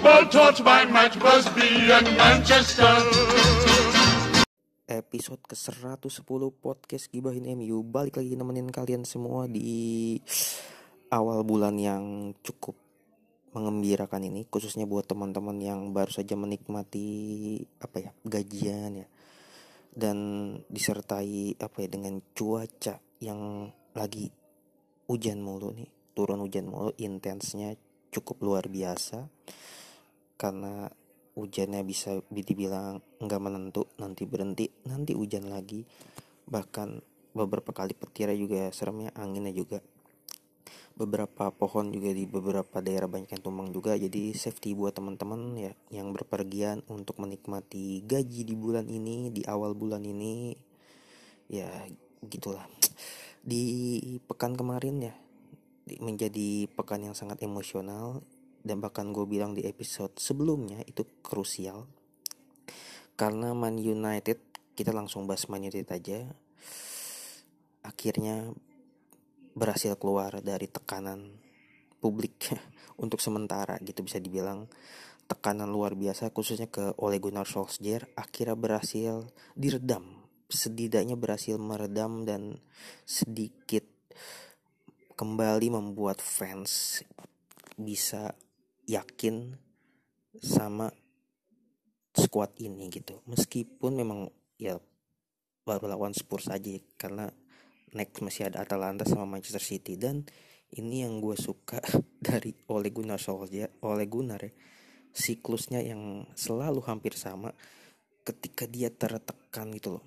Football taught by Matt Busby and Manchester. episode ke-110 podcast Gibahin MU Balik lagi nemenin kalian semua di awal bulan yang cukup mengembirakan ini Khususnya buat teman-teman yang baru saja menikmati apa ya gajian ya. Dan disertai apa ya dengan cuaca yang lagi hujan mulu nih Turun hujan mulu intensnya cukup luar biasa Karena hujannya bisa dibilang nggak menentu nanti berhenti nanti hujan lagi. Bahkan beberapa kali petir juga seremnya anginnya juga. Beberapa pohon juga di beberapa daerah banyak yang tumbang juga. Jadi safety buat teman-teman ya yang berpergian untuk menikmati gaji di bulan ini di awal bulan ini ya gitulah. Di pekan kemarin ya di- menjadi pekan yang sangat emosional dan bahkan gue bilang di episode sebelumnya itu krusial. Karena Man United kita langsung bahas Man United aja akhirnya berhasil keluar dari tekanan publik untuk sementara gitu bisa dibilang. Tekanan luar biasa khususnya ke Ole Gunnar Solskjaer akhirnya berhasil diredam. Setidaknya berhasil meredam dan sedikit kembali membuat fans bisa yakin sama squad ini gitu. Meskipun memang ya baru lawan Spurs aja karena next masih ada Atalanta sama Manchester City. Dan ini yang gue suka dari Ole Gunnar Solskjaer Ole Gunnar ya siklusnya yang selalu hampir sama ketika dia tertekan gitu loh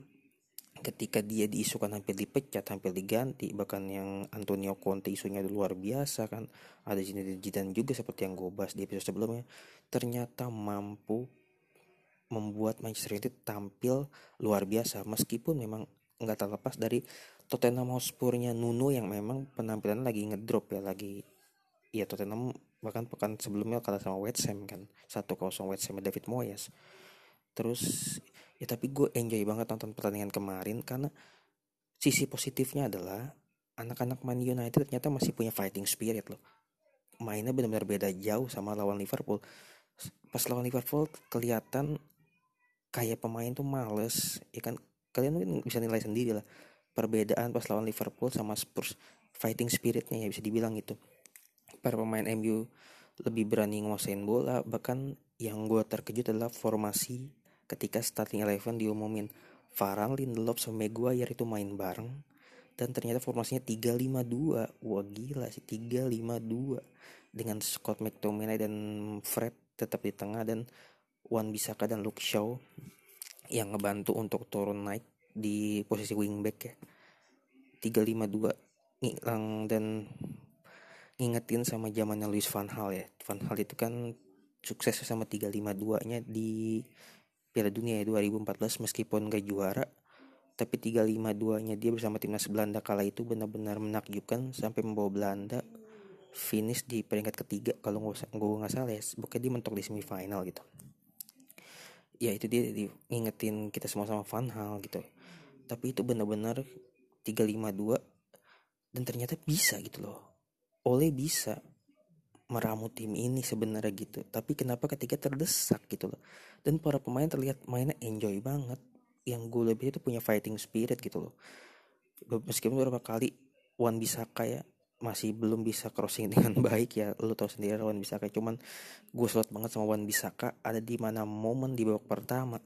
ketika dia diisukan hampir dipecat hampir diganti bahkan yang Antonio Conte isunya luar biasa kan. Ada Zinedine Zidane juga seperti yang gue bahas di episode sebelumnya. Ternyata mampu membuat Manchester United tampil luar biasa meskipun memang nggak terlepas dari Tottenham Hotspurnya Nuno yang memang penampilan lagi ngedrop ya lagi ya Tottenham bahkan pekan sebelumnya kalah sama West Ham kan 1-0 West Ham David Moyes. Terus ya tapi gue enjoy banget nonton pertandingan kemarin karena sisi positifnya adalah anak-anak Man United ternyata masih punya fighting spirit loh. Mainnya benar-benar beda jauh sama lawan Liverpool. Pas lawan Liverpool kelihatan kayak pemain tuh males ya kan? Kalian mungkin bisa nilai sendiri lah perbedaan pas lawan Liverpool sama Spurs fighting spiritnya ya bisa dibilang gitu. Para pemain MU lebih berani nguasain bola bahkan yang gue terkejut adalah formasi ketika starting eleven diumumin Varane, Lindelof, sama Maguire itu main bareng. Dan ternyata formasinya 3-5-2 wah gila sih 3-5-2 dengan Scott McTominay dan Fred tetap di tengah dan Wan Bisaka dan Luke Shaw yang ngebantu untuk turun naik di posisi wingback ya. 3-5-2 ngilang dan ngingetin sama zamannya Luis Van Gaal ya. Van Gaal itu kan sukses sama 3-5-2 nya di Piala Dunia ya 2014 meskipun gak juara tapi 3-5-2 nya dia bersama timnas Belanda kala itu benar-benar menakjubkan sampai membawa Belanda finish di peringkat ketiga kalau gue nggak salah ya bukannya dia mentok di semifinal gitu. Ya itu dia di, ngingetin kita semua sama Van Hal gitu. Tapi itu benar-benar 352 dan ternyata bisa gitu loh. Oleh bisa meramu tim ini sebenarnya gitu. Tapi kenapa ketika terdesak gitu loh. Dan para pemain terlihat mainnya enjoy banget. Yang gue lebih itu punya fighting spirit gitu loh. Meskipun beberapa kali Wan Bisaka ya masih belum bisa crossing dengan baik ya. Lu tau sendiri Wan Bisaka. Cuman gue slot banget sama Wan Bisaka ada di mana momen di babak pertama.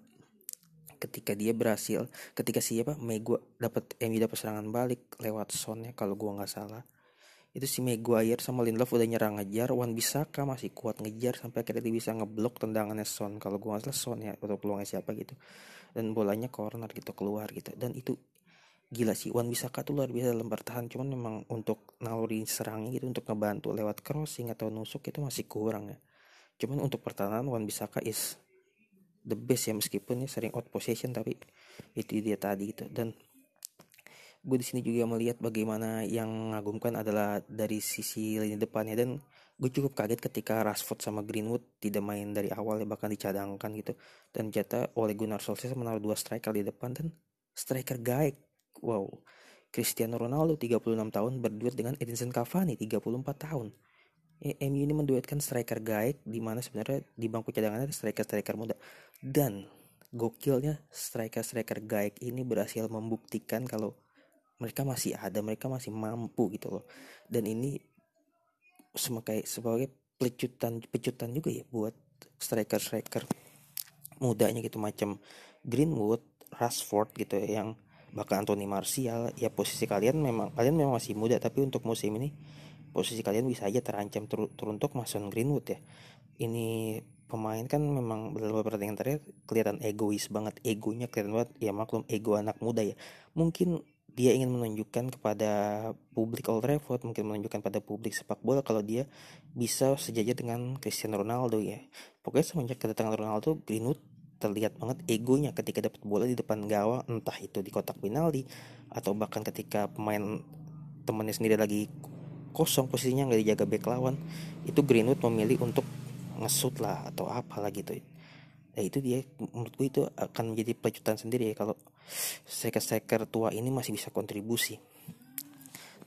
Ketika dia berhasil ketika siapa Megu dapat MU dapat serangan balik lewat Son ya kalau gua nggak salah itu si Maguire sama Lindelof udah nyerang ngejar Wan Bisaka masih kuat ngejar sampai akhirnya dia bisa ngeblok tendangannya Son. Kalau gua nggak salah Son ya atau peluangnya siapa gitu. Dan bolanya corner gitu keluar gitu. Dan itu gila sih Wan Bisaka tuh luar biasa dalam bertahan. Cuman memang untuk naluri serangnya gitu untuk ngebantu lewat crossing atau nusuk itu masih kurang ya. Cuman untuk pertahanan Wan Bisaka is the best ya meskipun ya sering out possession tapi itu dia tadi gitu. Dan gue di sini juga melihat bagaimana yang mengagumkan adalah dari sisi lini depannya. Dan gue cukup kaget ketika Rashford sama Greenwood tidak main dari awal ya bahkan dicadangkan gitu. Dan jatah oleh Gunnar Solskjaer menaruh dua striker di depan dan striker gaek wow. Cristiano Ronaldo 36 tahun berduet dengan Edinson Cavani 34 tahun. Ya, MU ini menduetkan striker gaek di mana sebenarnya di bangku cadangannya striker-striker muda. Dan gokilnya striker-striker gaek ini berhasil membuktikan kalau mereka masih ada mereka masih mampu gitu loh. Dan ini sebagai sebagai pecutan pecutan juga ya buat striker striker mudanya gitu macam Greenwood Rashford gitu ya yang bahkan Anthony Martial ya posisi kalian memang kalian memang masih muda tapi untuk musim ini posisi kalian bisa aja terancam ter teruntuk Mason Greenwood ya. Ini pemain kan memang beberapa pertandingan terakhir kelihatan egois banget egonya kelihatan banget ya maklum ego anak muda ya. Mungkin dia ingin menunjukkan kepada publik Old Trafford mungkin menunjukkan pada publik sepak bola kalau dia bisa sejajar dengan Cristiano Ronaldo ya. Pokoknya semenjak kedatangan Ronaldo Greenwood terlihat banget egonya ketika dapat bola di depan gawang entah itu di kotak penalti atau bahkan ketika pemain temannya sendiri lagi kosong posisinya nggak dijaga back lawan itu Greenwood memilih untuk ngesut lah atau apalah gitu. Ya itu dia menurut gue itu akan menjadi pecutan sendiri ya kalau striker-striker tua ini masih bisa kontribusi.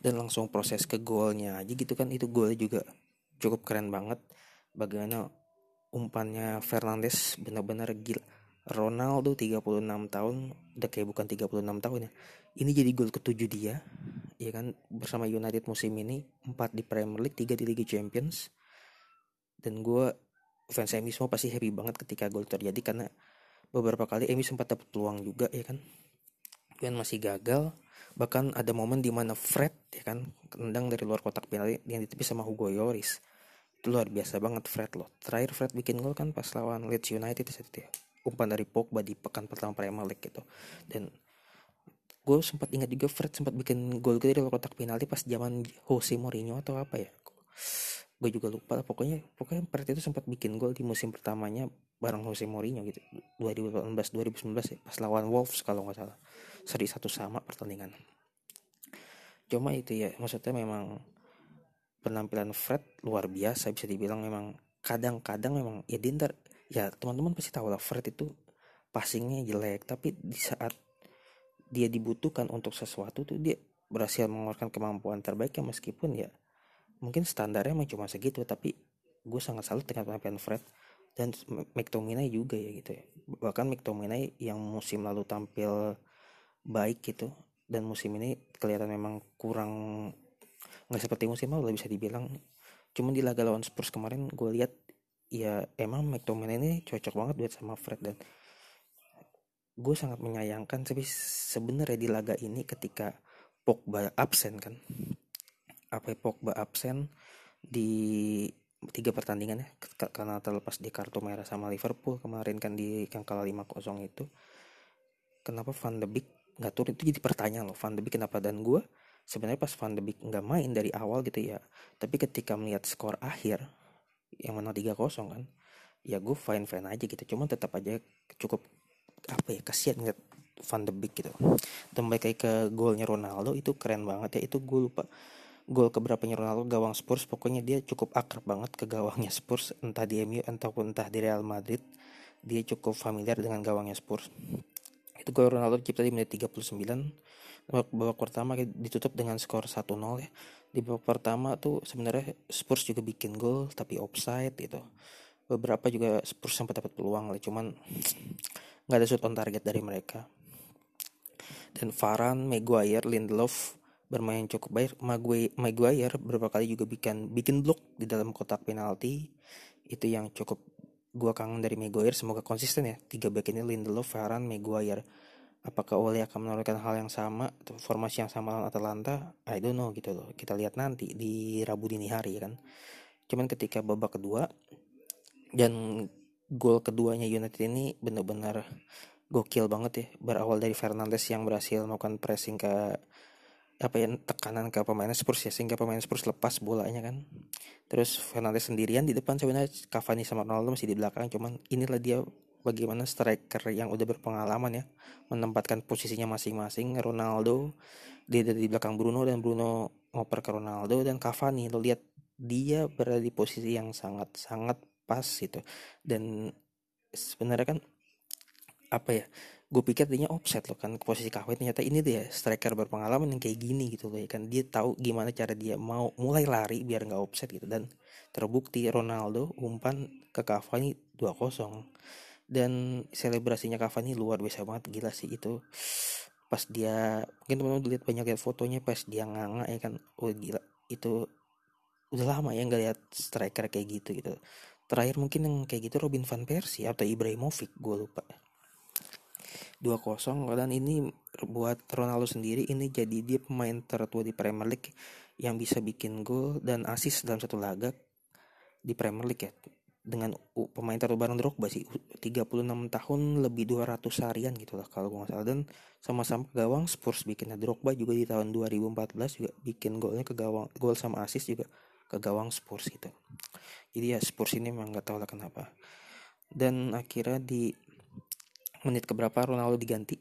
Dan langsung proses ke golnya aja gitu kan itu golnya juga cukup keren banget. Bagaimana umpannya Fernandes benar-benar gila. Ronaldo 36 tahun udah kayak bukan 36 tahun ya. Ini jadi gol ketujuh dia ya kan? Bersama United musim ini 4 di Premier League 3 di Liga Champions. Dan gue fans MU semua pasti happy banget ketika gol terjadi karena beberapa kali MU sempat dapat peluang juga ya kan? Dan masih gagal. Bahkan ada momen di mana Fred ya kan tendang dari luar kotak penalti yang ditepis sama Hugo Lloris. Itu luar biasa banget Fred loh. Terakhir Fred bikin gol kan pas lawan Leeds United itu ya. Umpan dari Pogba di pekan pertama Premier League gitu. Dan gue sempat ingat juga Fred sempat bikin gol dari luar kotak penalti pas zaman Jose Mourinho atau apa ya gue juga lupa lah pokoknya pokoknya Peret itu sempat bikin gol di musim pertamanya bareng Jose Mourinho gitu. 2018 2019 ya pas lawan Wolves kalau nggak salah. Seri satu sama pertandingan. Cuma itu ya maksudnya memang penampilan Fred luar biasa bisa dibilang memang kadang-kadang memang ya dinter ya teman-teman pasti tahu lah Fred itu passingnya jelek tapi di saat dia dibutuhkan untuk sesuatu tuh dia berhasil mengeluarkan kemampuan terbaiknya meskipun ya mungkin standarnya emang cuma segitu tapi gue sangat salut dengan penampilan Fred dan McTominay juga ya gitu ya. Bahkan McTominay yang musim lalu tampil baik gitu dan musim ini kelihatan memang kurang nggak seperti musim lalu bisa dibilang. Cuman di laga lawan Spurs kemarin gue lihat ya emang McTominay ini cocok banget buat sama Fred dan gue sangat menyayangkan tapi sebenarnya di laga ini ketika Pogba absen kan apa Pogba absen di tiga pertandingan ya karena terlepas di kartu merah sama Liverpool kemarin kan di yang kalah 5-0 itu. Kenapa Van de Beek nggak turun? Itu jadi pertanyaan loh Van de Beek kenapa? Dan gue sebenarnya pas Van de Beek nggak main dari awal gitu ya tapi ketika melihat skor akhir yang menang 3-0 kan ya gue fine fine aja gitu. Cuman tetap aja cukup apa ya kasihan ngeliat Van de Beek gitu. Dan balik ke golnya Ronaldo itu keren banget ya itu gue lupa gol keberapanya Ronaldo gawang Spurs pokoknya dia cukup akrab banget ke gawangnya Spurs. Entah di MU ataupun entah di Real Madrid dia cukup familiar dengan gawangnya Spurs. Itu gol Ronaldo cipta di menit 39 babak pertama ditutup dengan skor 1-0 ya. Di babak pertama tuh sebenarnya Spurs juga bikin gol tapi offside gitu. Beberapa juga Spurs sempat dapat peluang lah cuman nggak ada shoot on target dari mereka. Dan Varane, Maguire, Lindelof bermain cukup baik. Maguire beberapa kali juga bikin bikin blok di dalam kotak penalti. Itu yang cukup gua kangen dari Maguire. Semoga konsisten ya. Tiga back ini Lindelof, Varane, Maguire. Apakah Ole akan menurunkan hal yang sama atau formasi yang sama lawan Atalanta? I don't know gitu loh. Kita lihat nanti di Rabu dini hari kan. Cuman ketika babak kedua dan gol keduanya United ini benar-benar gokil banget ya. Berawal dari Fernandes yang berhasil melakukan pressing ke apa ya tekanan ke pemain Spurs ya sehingga pemain Spurs lepas bolanya kan. Terus Fernandes sendirian di depan sebenarnya Cavani sama Ronaldo masih di belakang cuman inilah dia bagaimana striker yang udah berpengalaman ya menempatkan posisinya masing-masing. Ronaldo dia dari belakang Bruno dan Bruno ngoper ke Ronaldo dan Cavani lo lihat dia berada di posisi yang sangat sangat pas gitu. Dan sebenarnya kan apa ya gue pikir dia offset loh kan posisi Cavani ternyata ini dia striker berpengalaman yang kayak gini gitu loh ya kan. Dia tahu gimana cara dia mau mulai lari biar nggak offset gitu. Dan terbukti Ronaldo umpan ke Cavani 2-0 dan selebrasinya Cavani luar biasa banget gila sih itu. Pas dia mungkin teman-teman lihat banyak lihat fotonya pas dia nganga ya kan. Oh gila itu udah lama ya nggak lihat striker kayak gitu gitu. Terakhir mungkin yang kayak gitu Robin van Persie atau Ibrahimovic gue lupa 2-0 dan ini buat Ronaldo sendiri ini jadi dia pemain tertua di Premier League yang bisa bikin gol dan assist dalam satu laga di Premier League ya. Dengan pemain tertua bareng Drogba sih 36 tahun lebih 200 harian gitu lah kalau gue salah. Dan sama-sama gawang Spurs bikinnya Drogba juga di tahun 2014 juga bikin golnya ke gawang gol sama assist juga ke gawang Spurs gitu. Jadi ya Spurs ini memang nggak tahu lah kenapa. Dan akhirnya di menit keberapa Ronaldo diganti?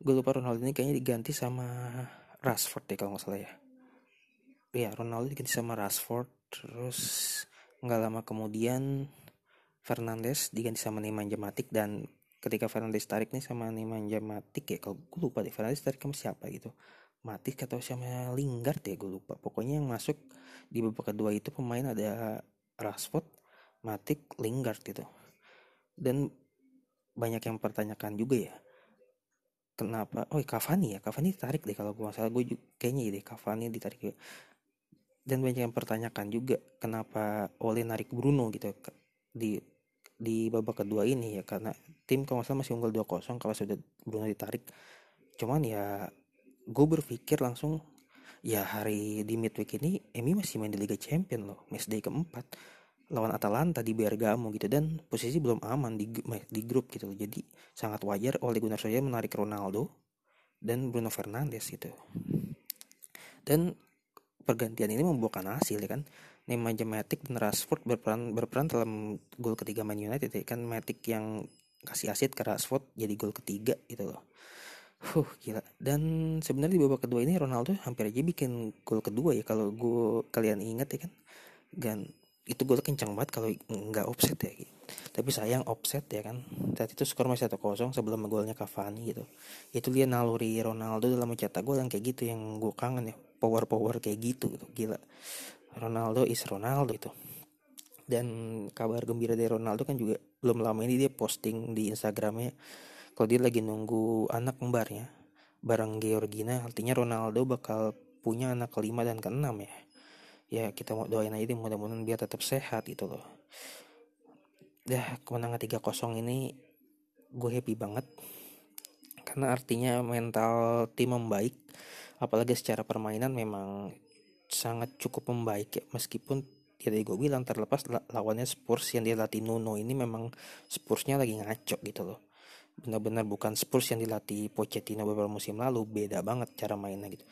Gue lupa Ronaldo ini kayaknya diganti sama Rashford deh kalau nggak salah ya. Ya Ronaldo diganti sama Rashford terus nggak lama kemudian Fernandes diganti sama Nemanja Matic dan ketika Fernandes tarik nih sama Nemanja Matic ya kalau gue lupa deh Fernandes tarik sama siapa gitu? Matic atau sama Lingard ya gue lupa. Pokoknya yang masuk di babak kedua itu pemain ada Rashford Matic Lingard gitu. Dan banyak yang pertanyakan juga ya. Kenapa? Oh Cavani ya Cavani ditarik deh kalau gue masalah gue juga, kayaknya deh Cavani ditarik juga. Dan banyak yang pertanyakan juga kenapa oleh narik Bruno gitu di di babak kedua ini ya karena tim kalau salah masih unggul 2-0 kalau sudah Bruno ditarik. Cuman ya gue berpikir langsung ya hari di midweek ini Emi masih main di Liga Champion loh match day keempat lawan Atalanta di Bergamo gitu dan posisi belum aman di di grup gitu. Jadi sangat wajar oleh Gunnar Solskjaer menarik Ronaldo dan Bruno Fernandes gitu. Dan pergantian ini membuahkan hasil ya kan. Nemanja Matic dan Rashford berperan berperan dalam gol ketiga Man United ya kan. Matic yang kasih asit ke Rashford jadi gol ketiga gitu loh. Huh gila. Dan sebenarnya di babak kedua ini Ronaldo hampir aja bikin gol kedua ya kalau gue kalian ingat ya kan. Dan itu gol kencang banget kalau nggak offset ya gitu. tapi sayang offset ya kan. Saat itu skor masih 1-0 sebelum golnya Cavani gitu. Itu dia naluri Ronaldo dalam mencetak gol yang kayak gitu yang gue kangen ya. Power power kayak gitu gitu. Gila. Ronaldo is Ronaldo itu. Dan kabar gembira dari Ronaldo kan juga belum lama ini dia posting di Instagramnya kalau dia lagi nunggu anak kembarnya bareng Georgina artinya Ronaldo bakal punya anak kelima dan keenam ya ya kita mau doain aja mudah-mudahan dia tetap sehat gitu loh. Dah kemenangan 3-0 ini gue happy banget. Karena artinya mental tim membaik apalagi secara permainan memang sangat cukup membaik ya. Meskipun ya tadi gue bilang terlepas lawannya Spurs yang dilatih Nuno ini memang Spursnya lagi ngaco gitu loh. Benar-benar bukan Spurs yang dilatih Pochettino beberapa musim lalu beda banget cara mainnya gitu.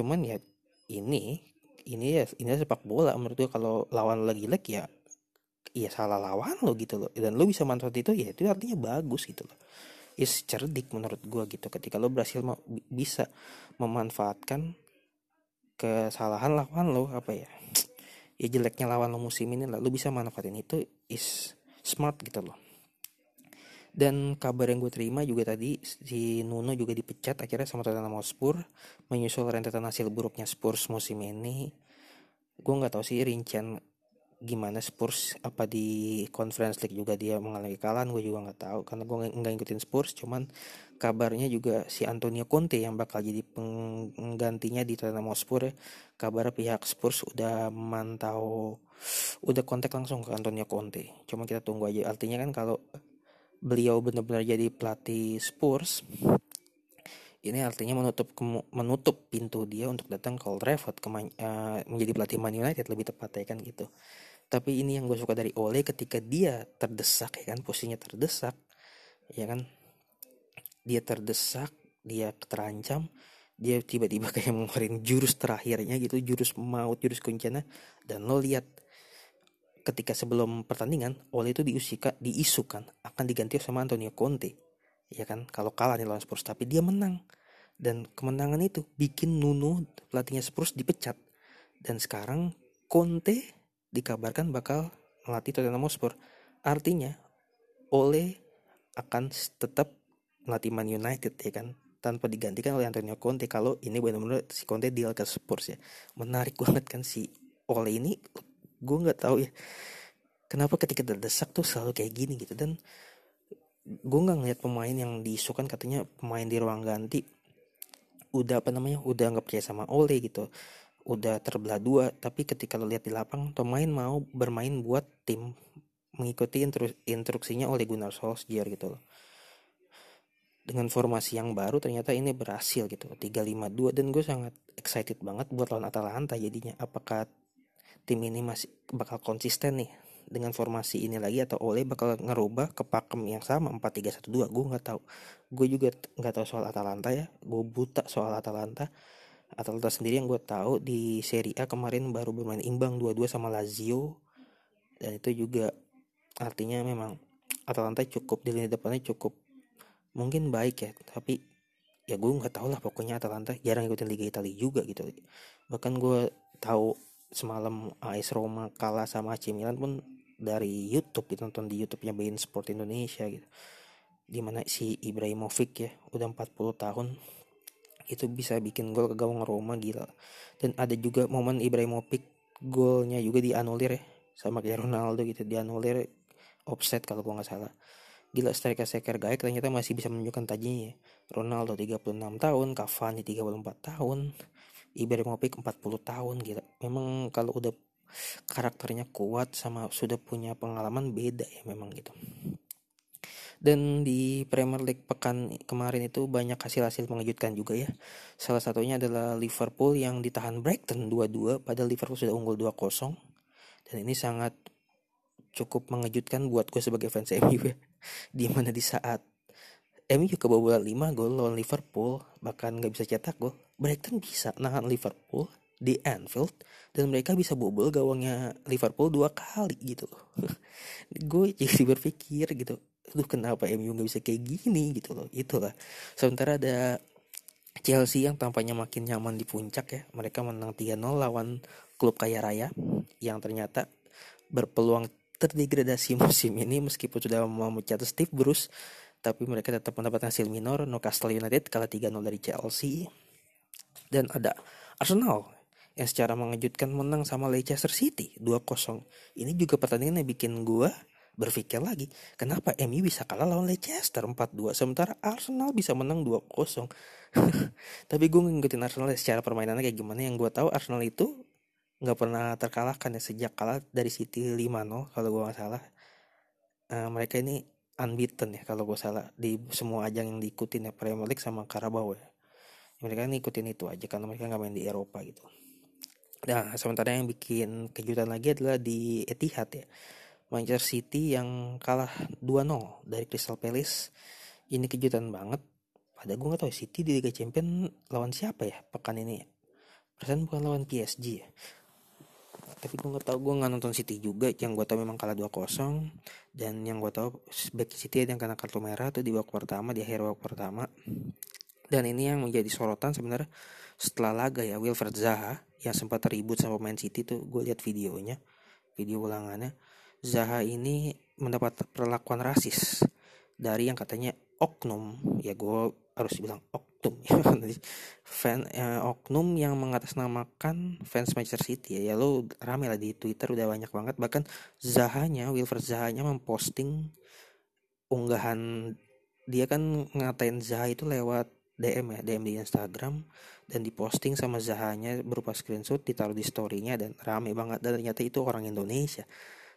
Cuman ya ini ini ya ini sepak bola. Menurut gue kalau lawan lagi leg ya ya salah lawan lo gitu loh. Dan lo bisa manfaat itu ya itu artinya bagus gitu loh. Is cerdik menurut gue gitu. Ketika lo berhasil bisa memanfaatkan kesalahan lawan lo apa ya ya jeleknya lawan lo musim ini lah lo bisa manfaatin itu is smart gitu loh dan kabar yang gue terima juga tadi si Nuno juga dipecat akhirnya sama Tottenham Hotspur menyusul rentetan hasil buruknya Spurs musim ini. Gue nggak tahu sih rincian gimana Spurs apa di Conference League juga dia mengalami kekalahan gue juga nggak tahu. Karena gue nggak ngikutin Spurs cuman kabarnya juga si Antonio Conte yang bakal jadi penggantinya di Tottenham Hotspur. Ya kabar pihak Spurs udah memantau udah kontak langsung ke Antonio Conte. Cuma kita tunggu aja. Artinya kan kalau beliau benar-benar jadi pelatih Spurs ini artinya menutup menutup pintu dia untuk datang ke Old Trafford ke uh, menjadi pelatih Man United lebih tepatnya kan gitu. Tapi ini yang gue suka dari Ole ketika dia terdesak ya kan posisinya terdesak ya kan dia terdesak dia terancam dia tiba-tiba kayak mengeluarkan jurus terakhirnya gitu jurus maut jurus kuncana dan lo lihat ketika sebelum pertandingan Ole itu diusika, diisukan akan diganti sama Antonio Conte. Ya kan? Kalau kalah nih lawan Spurs tapi dia menang. Dan kemenangan itu bikin Nuno pelatihnya Spurs dipecat. Dan sekarang Conte dikabarkan bakal melatih Tottenham Hotspur. Artinya Ole akan tetap melatih Man United ya kan? Tanpa digantikan oleh Antonio Conte kalau ini benar-benar si Conte deal ke Spurs ya. Menarik banget kan si Ole ini gue nggak tahu ya kenapa ketika terdesak tuh selalu kayak gini gitu. Dan gue nggak ngeliat pemain yang diisukan katanya pemain di ruang ganti udah apa namanya udah nggak percaya sama Ole gitu. Udah terbelah dua tapi ketika lo lihat di lapang pemain mau bermain buat tim mengikuti instruksinya oleh Gunnar Solskjaer gitu loh. Dengan formasi yang baru ternyata ini berhasil gitu 352 dan gue sangat excited banget buat lawan Atalanta jadinya. Apakah tim ini masih bakal konsisten nih dengan formasi ini lagi atau Ole bakal ngerubah ke pakem yang sama 4-3-1-2 gue nggak tahu. Gue juga nggak tahu soal Atalanta ya. Gue buta soal Atalanta. Atalanta sendiri yang gue tahu di Serie A kemarin baru bermain imbang 2-2 sama Lazio. Dan itu juga artinya memang Atalanta cukup di lini depannya cukup mungkin baik ya. Tapi ya gue nggak tahu lah pokoknya Atalanta jarang ikutin Liga Italia juga gitu. Bahkan gue tahu semalam AS Roma kalah sama AC Milan pun dari YouTube ditonton di YouTube-nya Bein Sport Indonesia gitu. Di mana si Ibrahimovic ya udah 40 tahun itu bisa bikin gol ke gawang Roma gila. Dan ada juga momen Ibrahimovic golnya juga dianulir ya sama kayak Ronaldo gitu dianulir offset kalau gua nggak salah. Gila striker striker gaek ternyata masih bisa menunjukkan tajinya ya. Ronaldo 36 tahun Cavani 34 tahun Ibrahimovic 40 tahun gila memang kalau udah karakternya kuat sama sudah punya pengalaman beda ya memang gitu dan di Premier League pekan kemarin itu banyak hasil-hasil mengejutkan juga ya. Salah satunya adalah Liverpool yang ditahan Brighton 2-2 padahal Liverpool sudah unggul 2-0. Dan ini sangat cukup mengejutkan buat gue sebagai fans MU ya. Di mana di saat MU kebobolan 5 gol lawan Liverpool bahkan nggak bisa cetak gol. Brighton bisa nahan Liverpool di Anfield dan mereka bisa bobol gawangnya Liverpool dua kali gitu loh. Gue jadi berpikir gitu aduh kenapa MU nggak bisa kayak gini? gitu loh. Itulah. Sementara ada Chelsea yang tampaknya makin nyaman di puncak ya. Mereka menang 3-0 lawan klub kaya raya yang ternyata berpeluang terdegradasi musim ini meskipun sudah memecat Steve Bruce tapi mereka tetap mendapat hasil minor. Newcastle United kalah 3-0 dari Chelsea dan ada Arsenal yang secara mengejutkan menang sama Leicester City 2-0. Ini juga pertandingan yang bikin gue berpikir lagi, kenapa MU bisa kalah lawan Leicester 4-2 sementara Arsenal bisa menang 2-0. Tapi gue ngikutin Arsenal secara permainannya kayak gimana yang gue tahu Arsenal itu nggak pernah terkalahkan ya sejak kalah dari City 5-0 kalau gue nggak salah. Uh, mereka ini unbeaten ya kalau gue salah di semua ajang yang diikutin ya Premier League sama Carabao ya. Mereka ngikutin itu aja karena mereka nggak main di Eropa gitu. Nah, sementara yang bikin kejutan lagi adalah di Etihad ya. Manchester City yang kalah 2-0 dari Crystal Palace. Ini kejutan banget. Padahal gue gak tau City di Liga Champion lawan siapa ya pekan ini. Perasaan bukan lawan PSG ya. Tapi gue gak tau gue gak nonton City juga. Yang gue tau memang kalah 2-0. Dan yang gue tau back City yang kena kartu merah tuh di babak pertama, di akhir babak pertama. Dan ini yang menjadi sorotan sebenarnya setelah laga ya Wilfred Zaha. Yang sempat ribut sama pemain City tuh gue lihat videonya video ulangannya. Zaha ini mendapat perlakuan rasis dari yang katanya oknum. Ya gue harus bilang oknum. Ya fan eh, oknum yang mengatasnamakan fans Manchester City ya, ya lo rame lah di Twitter udah banyak banget. Bahkan Zahanya Wilfred Zahanya memposting unggahan dia kan ngatain Zaha itu lewat DM ya DM di Instagram dan diposting sama Zahanya berupa screenshot ditaruh di storynya dan rame banget. Dan ternyata itu orang Indonesia.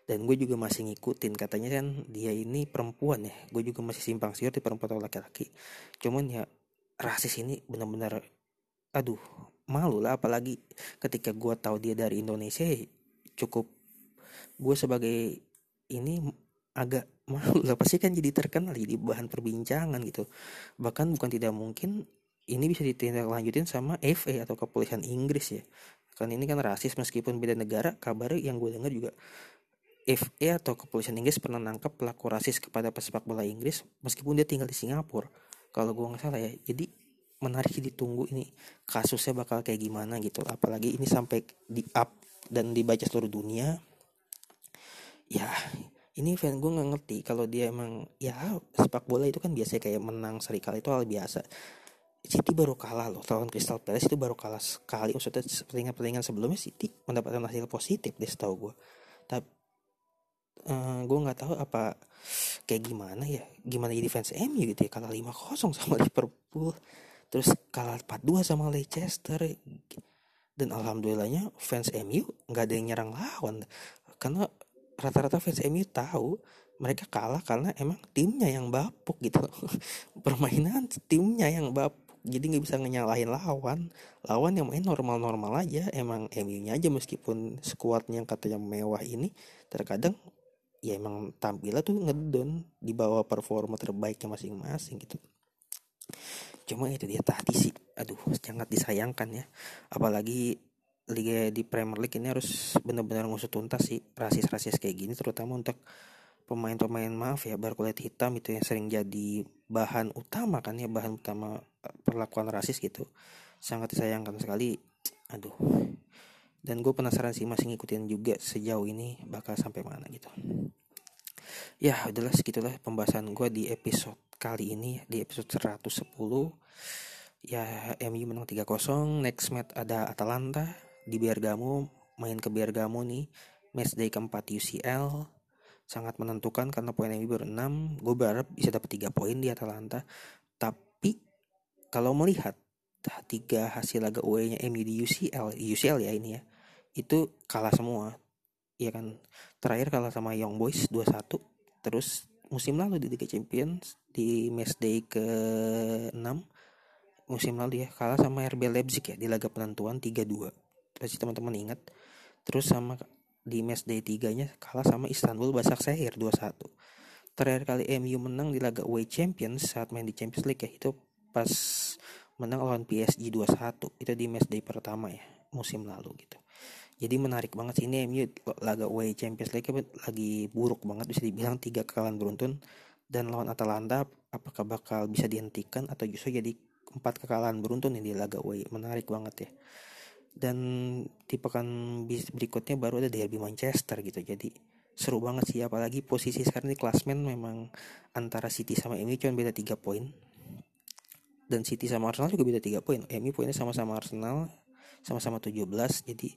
Dan gue juga masih ngikutin. Katanya kan dia ini perempuan ya. Gue juga masih simpang siur di perempuan atau laki-laki. Cuman ya rasis ini benar-benar aduh malu lah. Apalagi ketika gue tahu dia dari Indonesia cukup gue sebagai ini agak malu lah pasti kan jadi terkenal jadi bahan perbincangan gitu. Bahkan bukan tidak mungkin ini bisa ditindaklanjutin sama FA atau kepolisian Inggris ya. Kan ini kan rasis meskipun beda negara kabar yang gue dengar juga FA atau kepolisian Inggris pernah nangkep pelaku rasis kepada pesepak bola Inggris meskipun dia tinggal di Singapura. Kalau gue nggak salah ya jadi menarik ditunggu ini kasusnya bakal kayak gimana gitu. Apalagi ini sampai di up dan dibaca seluruh dunia. Ya ini fan gue nggak ngerti kalau dia emang ya sepak bola itu kan biasanya kayak menang serikali itu hal biasa. City baru kalah loh lawan Crystal Palace itu baru kalah sekali. Maksudnya pertandingan-pertandingan sebelumnya City mendapatkan hasil positif deh setahu gue tapi uh, eh, gue nggak tahu apa kayak gimana ya gimana jadi fans MU gitu ya kalah 5-0 sama Liverpool terus kalah 4-2 sama Leicester. Dan alhamdulillahnya fans MU nggak ada yang nyerang lawan. Karena rata-rata fans MU tahu mereka kalah karena emang timnya yang bapuk gitu. Permainan timnya yang bapuk. Jadi nggak bisa nyalahin lawan. Lawan yang main normal-normal aja. Emang MU-nya aja meskipun skuadnya katanya mewah ini terkadang ya emang tampilnya tuh ngedon di bawah performa terbaiknya masing-masing gitu. Cuma itu dia tadi sih. Aduh sangat disayangkan ya. Apalagi liga di Premier League ini harus benar-benar ngusut tuntas sih rasis-rasis kayak gini terutama untuk pemain-pemain maaf ya berkulit hitam itu yang sering jadi bahan utama kan ya bahan utama eh, perlakuan rasis gitu. Sangat disayangkan sekali. Aduh. Dan gue penasaran sih masih ngikutin juga sejauh ini bakal sampai mana gitu. Ya udahlah segitulah pembahasan gue di episode kali ini di episode 110 ya MU menang 3-0 next match ada Atalanta di Bergamo main ke Bergamo nih match day keempat UCL sangat menentukan karena poin MU baru 6 gue berharap bisa dapat 3 poin di Atalanta. Tapi kalau melihat tiga hasil laga away nya MU di UCL UCL ya ini ya itu kalah semua. Ya kan? Terakhir kalah sama Young Boys 2-1 terus musim lalu di Liga Champions di match day ke 6 musim lalu ya kalah sama RB Leipzig ya di laga penentuan 3-2 pasti teman-teman ingat terus sama di match day 3 nya kalah sama Istanbul Basaksehir 2-1 terakhir kali MU menang di laga away Champions saat main di Champions League ya itu pas menang lawan PSG 2-1 itu di match day pertama ya musim lalu gitu. Jadi menarik banget sih ini MU laga away Champions League lagi buruk banget bisa dibilang tiga kekalahan beruntun. Dan lawan Atalanta apakah bakal bisa dihentikan atau justru jadi empat kekalahan beruntun ini di laga away? Menarik banget ya dan di pekan berikutnya baru ada derby Manchester gitu. Jadi seru banget sih. Apalagi posisi sekarang di klasmen memang antara City sama MU cuma beda 3 poin. Dan City sama Arsenal juga beda 3 poin. MU poinnya sama-sama Arsenal sama-sama 17 jadi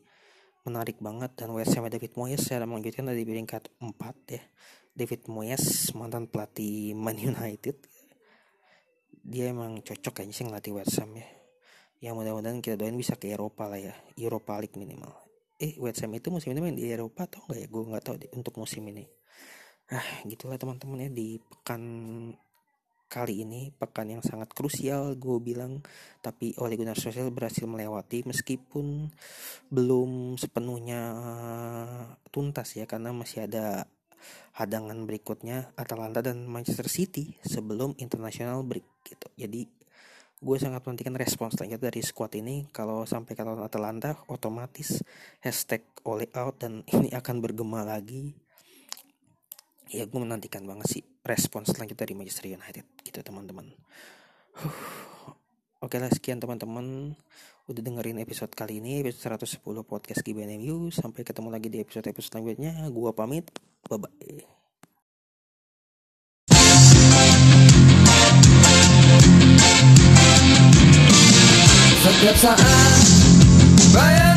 menarik banget. Dan West Ham David Moyes. Secara mengejutkan dari peringkat 4 ya. David Moyes mantan pelatih Man United. Dia emang cocok kayaknya sih ngelatih West Ham ya yang mudah-mudahan kita doain bisa ke Eropa lah ya. Eropa League minimal. Eh West Ham itu musim ini main di Eropa atau enggak ya? Gue nggak tahu deh untuk musim ini. Ah gitulah teman-teman ya di pekan kali ini pekan yang sangat krusial gue bilang. Tapi oleh Gunnar Solskjaer berhasil melewati meskipun belum sepenuhnya tuntas ya karena masih ada hadangan berikutnya Atalanta dan Manchester City sebelum international break gitu. Jadi gue sangat menantikan respons selanjutnya dari squad ini. Kalau sampai ke Atalanta otomatis hashtag oleh out dan ini akan bergema lagi. Ya gue menantikan banget sih respon selanjutnya dari Manchester United. Gitu teman-teman. Oke lah sekian teman-teman. Udah dengerin episode kali ini episode 110 podcast GBNMU sampai ketemu lagi di episode-episode selanjutnya. Gua pamit. Bye bye Zaklepsa, a,